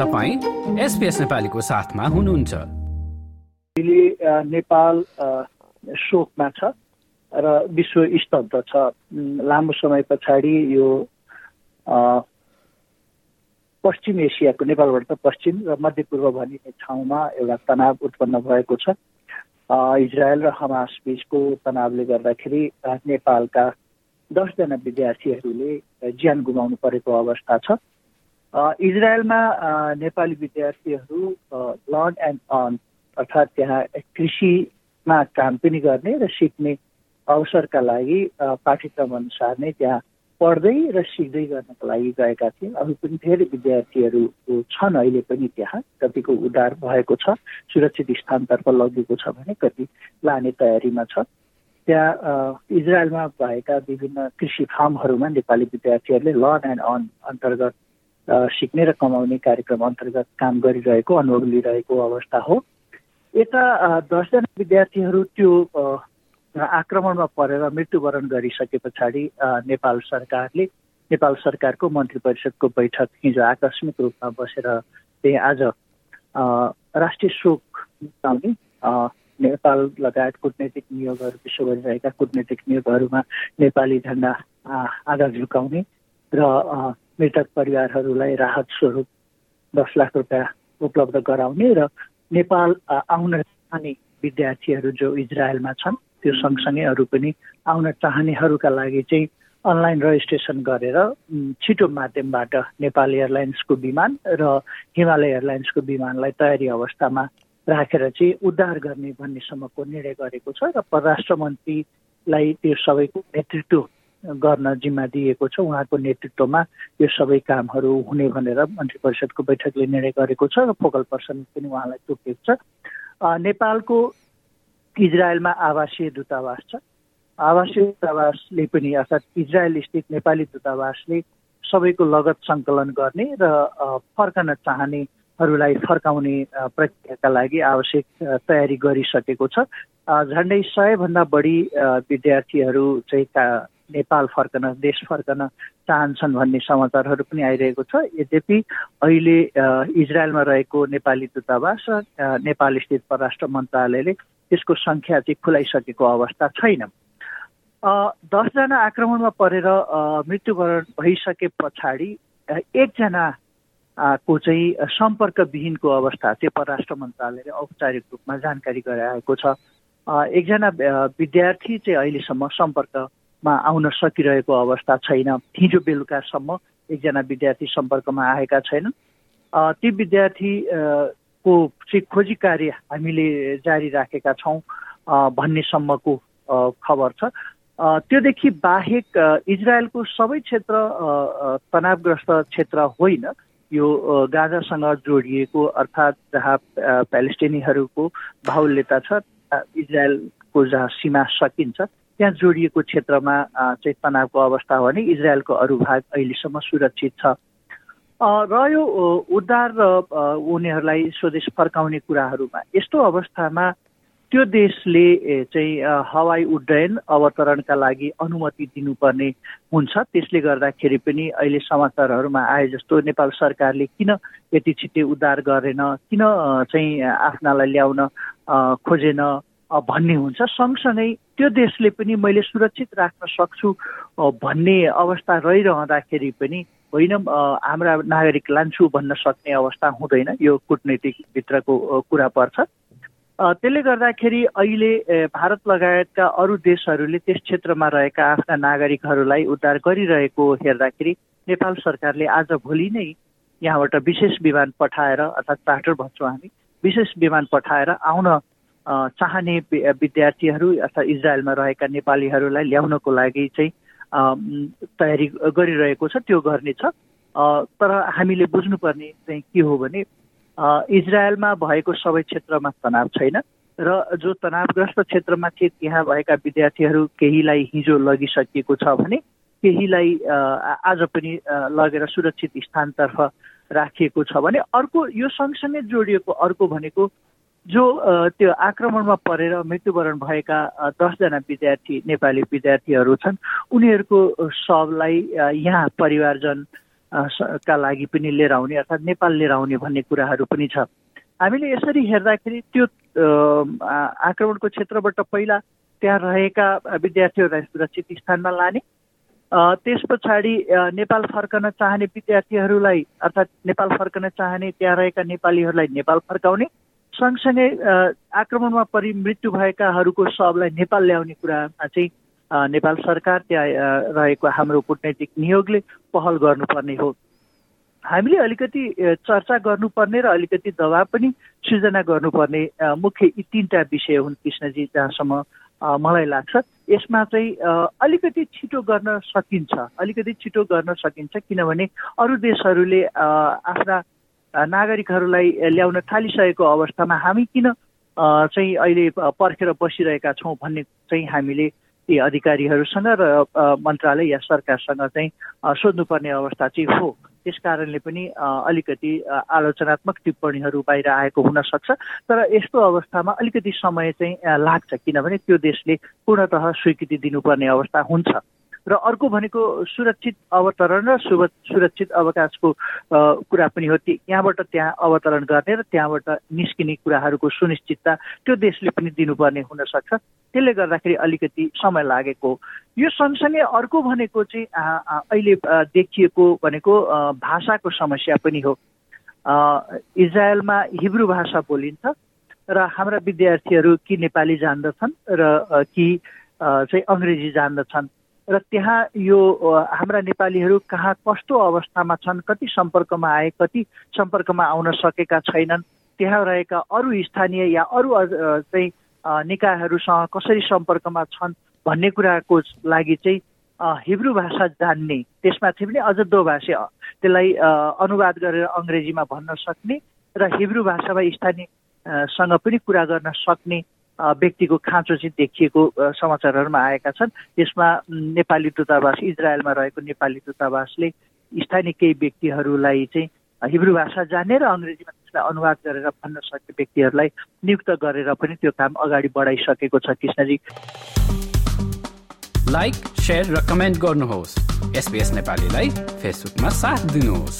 तपाईँ एसपिएस नेपालीको साथमा हुनुहुन्छ। नेपाल शोकमा छ र विश्व स्तब्ध छ। लामो समय पछाडि यो पश्चिम एसियाको नेपालबाट त पश्चिम र मध्यपूर्व भनिने ठाउँमा एउटा तनाव उत्पन्न भएको छ। इजरायल र हमास बिचको तनावले गर्दाखेरि नेपालका दसजना विद्यार्थीहरूले ज्यान गुमाउनु परेको अवस्था छ। इजरायलमा नेपाली विद्यार्थीहरू लर्न एन्ड अर्न अर्थात् त्यहाँ कृषिमा काम पनि गर्ने र सिक्ने अवसरका लागि पाठ्यक्रम अनुसार नै त्यहाँ पढ्दै र सिक्दै गर्नको लागि गएका थिए। अरू पनि धेरै विद्यार्थीहरू छन् अहिले पनि त्यहाँ। कतिको उद्धार भएको छ सुरक्षित स्थानतर्फ लगेको छ भने कति लाने तयारीमा छ। त्यहाँ इजरायलमा भएका विभिन्न कृषि फार्महरूमा नेपाली विद्यार्थीहरूले लर्न एन्ड अन अन्तर्गत सिक्ने र कमाउने कार्यक्रम अन्तर्गत काम गरिरहेको अनुभव लिइरहेको अवस्था हो। यता दसजना विद्यार्थीहरू त्यो आक्रमणमा परेर मृत्युवरण गरिसके पछाडि नेपाल सरकारले नेपाल सरकारको मन्त्री परिषदको बैठक हिजो आकस्मिक रूपमा बसेर त्यही आज राष्ट्रिय शोक मनाउने नेपाल लगायत कुटनैतिक नियोगहरू विश्व गरिरहेका कुटनैतिक नियोगहरूमा नेपाली झन्डा आधा झुकाउने र मृतक परिवारहरूलाई राहत स्वरूप दस लाख रुपियाँ उपलब्ध गराउने र नेपाल आउन चाहने विद्यार्थीहरू जो इजरायलमा छन् त्यो सँगसँगै अरू पनि आउन चाहनेहरूका लागि चाहिँ अनलाइन रजिस्ट्रेसन गरेर छिटो माध्यमबाट नेपाल एयरलाइन्सको विमान र हिमालय एयरलाइन्सको विमानलाई तयारी अवस्थामा राखेर चाहिँ उद्धार गर्ने भन्नेसम्मको निर्णय गरेको छ र परराष्ट्र मन्त्रीलाई त्यो सबैको नेतृत्व गर्न जिम्मा दिएको छ। उहाँको नेतृत्वमा यो सबै कामहरू हुने भनेर मन्त्री परिषदको बैठकले निर्णय गरेको छ र फोकल पर्सन पनि उहाँलाई तोकिएको छ। नेपालको इजरायलमा आवासीय दूतावास छ। आवासीय दूतावासले पनि अर्थात् इजरायल स्थित नेपाली दूतावासले सबैको लगत सङ्कलन गर्ने र फर्कन चाहनेहरूलाई फर्काउने प्रक्रियाका लागि आवश्यक तयारी गरिसकेको छ। झन्डै सयभन्दा बढी विद्यार्थीहरू चाहिँ नेपाल फर्कन देश फर्कन चाहन्छन् भन्ने समाचारहरू पनि आइरहेको छ। यद्यपि अहिले इजरायलमा रहेको नेपाली दूतावास र नेपाल स्थित परराष्ट्र मन्त्रालयले त्यसको सङ्ख्या चाहिँ खुलाइसकेको अवस्था छैन। दसजना आक्रमणमा परेर मृत्युवरण भइसके पछाडि एकजना को चाहिँ सम्पर्कविहीनको अवस्था चाहिँ परराष्ट्र मन्त्रालयले औपचारिक रूपमा जानकारी गराएको छ। एकजना विद्यार्थी चाहिँ अहिलेसम्म सम्पर्क मा आउन सकिरहेको अवस्था छैन। हिजो बेलुकासम्म एकजना विद्यार्थी सम्पर्कमा आएका छैनन् ती विद्यार्थी को चाहिँ खोजी कार्य हामीले जारी राखेका छौँ भन्नेसम्मको खबर छ। त्योदेखि बाहेक इजरायलको सबै क्षेत्र तनावग्रस्त क्षेत्र होइन। यो गाजासँग जोडिएको अर्थात् जहाँ प्यालेस्टिनीहरूको बाहुल्यता छ इजरायलको जहाँ सीमा सकिन्छ। त्यहाँ जोडिएको क्षेत्रमा चाहिँ तनावको अवस्था हो भने इजरायलको अरू भाग अहिलेसम्म सुरक्षित छ। र यो उद्धार र उनीहरूलाई स्वदेश फर्काउने कुराहरूमा यस्तो अवस्थामा त्यो देशले चाहिँ हवाई उड्डयन अवतरणका लागि अनुमति दिनुपर्ने हुन्छ। त्यसले गर्दाखेरि पनि अहिले समाचारहरूमा आए जस्तो नेपाल सरकारले किन यति छिट्टै उद्धार गरेन किन चाहिँ आफ्नालाई ल्याउन खोजेन भन्ने हुन्छ। सँगसँगै त्यो देशले पनि मैले सुरक्षित राख्न सक्छु भन्ने अवस्था रहिरहँदाखेरि पनि होइन हाम्रा नागरिक लान्छु भन्न सक्ने अवस्था हुँदैन। यो कुटनैतिकभित्रको कुरा पर्छ। त्यसले गर्दाखेरि अहिले भारत लगायतका अरू देशहरूले त्यस क्षेत्रमा रहेका आफ्ना नागरिकहरूलाई उद्धार गरिरहेको हेर्दाखेरि नेपाल सरकारले आज भोलि नै यहाँबाट विशेष विमान पठाएर अर्थात् चार्टर भन्छौँ हामी विशेष विमान पठाएर आउन चाहने विद्यार्थीहरू अथवा इजरायलमा रहेका नेपालीहरूलाई ल्याउनको लागि चाहिँ तयारी गरिरहेको छ त्यो गर्नेछ तर हामीले बुझ्नुपर्ने चाहिँ के हो भने इजरायलमा भएको सबै क्षेत्रमा तनाव छैन र जो तनावग्रस्त क्षेत्रमा थिए त्यहाँ भएका विद्यार्थीहरू केहीलाई हिजो लगिसकिएको छ भने केहीलाई आज पनि लगेर सुरक्षित स्थानतर्फ राखिएको छ भने अर्को यो सँगसँगै जोडिएको अर्को भनेको जो त्यो आक्रमणमा परेर मृत्युवरण भएका दसजना विद्यार्थी नेपाली विद्यार्थीहरू छन् उनीहरूको शवलाई यहाँ परिवारजन का लागि पनि लिएर आउने अर्थात् नेपाल लिएर आउने भन्ने कुराहरू पनि छ। हामीले यसरी हेर्दाखेरि त्यो आक्रमणको क्षेत्रबाट पहिला त्यहाँ रहेका विद्यार्थीहरूलाई सुरक्षित स्थानमा लाने त्यस पछाडि नेपाल फर्कन चाहने विद्यार्थीहरूलाई अर्थात् नेपाल फर्कन चाहने त्यहाँ रहेका नेपालीहरूलाई नेपाल फर्काउने सँगसँगै आक्रमणमा परि मृत्यु भएकाहरूको शवलाई नेपाल ल्याउने कुरामा चाहिँ नेपाल सरकार त्यहाँ रहेको हाम्रो कुटनैतिक नियोगले पहल गर्नुपर्ने हो। हामीले अलिकति चर्चा गर्नुपर्ने र अलिकति दबाब पनि सृजना गर्नुपर्ने मुख्य यी तिनवटा विषय हुन् कृष्णजी जहाँसम्म मलाई लाग्छ। यसमा चाहिँ अलिकति छिटो गर्न सकिन्छ। अलिकति छिटो गर्न सकिन्छ किनभने अरू देशहरूले आफ्ना नागरिकहरूलाई ल्याउन थालिसकेको अवस्थामा हामी किन चाहिँ अहिले पर्खेर बसिरहेका छौँ भन्ने चाहिँ हामीले ती अधिकारीहरूसँग र मन्त्रालय या सरकारसँग चाहिँ सोध्नुपर्ने अवस्था चाहिँ हो। त्यस कारणले पनि अलिकति आलोचनात्मक टिप्पणीहरू बाहिर आएको हुन सक्छ तर यस्तो अवस्थामा अलिकति समय चाहिँ लाग्छ किनभने त्यो देशले पूर्णतः स्वीकृति दिनुपर्ने अवस्था हुन्छ। र अर्को भनेको सुरक्षित अवतरण र सुरक्षित अवकाशको कुरा पनि हो। यहाँबाट त्यहाँ अवतरण गर्ने र त्यहाँबाट निस्किने कुराहरूको सुनिश्चितता त्यो देशले पनि दिनुपर्ने हुनसक्छ त्यसले गर्दाखेरि अलिकति समय लागेको यो सँगसँगै अर्को भनेको चाहिँ अहिले देखिएको भनेको भाषाको समस्या पनि हो। इजरायलमा हिब्रू भाषा बोलिन्छ र हाम्रा विद्यार्थीहरू कि नेपाली जान्दछन् र कि चाहिँ अङ्ग्रेजी जान्दछन्। र त्यहाँ यो हाम्रा नेपालीहरू कहाँ कस्तो अवस्थामा छन् कति सम्पर्कमा आए कति सम्पर्कमा आउन सकेका छैनन् त्यहाँ रहेका अरू स्थानीय या अरू चाहिँ निकायहरूसँग कसरी सम्पर्कमा छन् भन्ने कुराको लागि चाहिँ हिब्रू भाषा जान्ने त्यसमाथि पनि अझ दो भाषा त्यसलाई अनुवाद गरेर अङ्ग्रेजीमा भन्न सक्ने र हिब्रू भाषामा स्थानीयसँग पनि कुरा गर्न सक्ने व्यक्तिको खाँचो चाहिँ देखिएको समाचारहरूमा आएका छन्। त्यसमा नेपाली दूतावास इजरायलमा रहेको नेपाली दूतावासले स्थानीय केही व्यक्तिहरूलाई चाहिँ हिब्रू भाषा जान्ने र अङ्ग्रेजीमा त्यसलाई अनुवाद गरेर भन्न सक्ने व्यक्तिहरूलाई नियुक्त गरेर पनि त्यो काम अगाडि बढाइसकेको छ। कृष्णजी। लाइक र कमेन्ट गर्नुहोस्। एसपिएस नेपालीलाई फेसबुकमा साथ दिनुहोस्।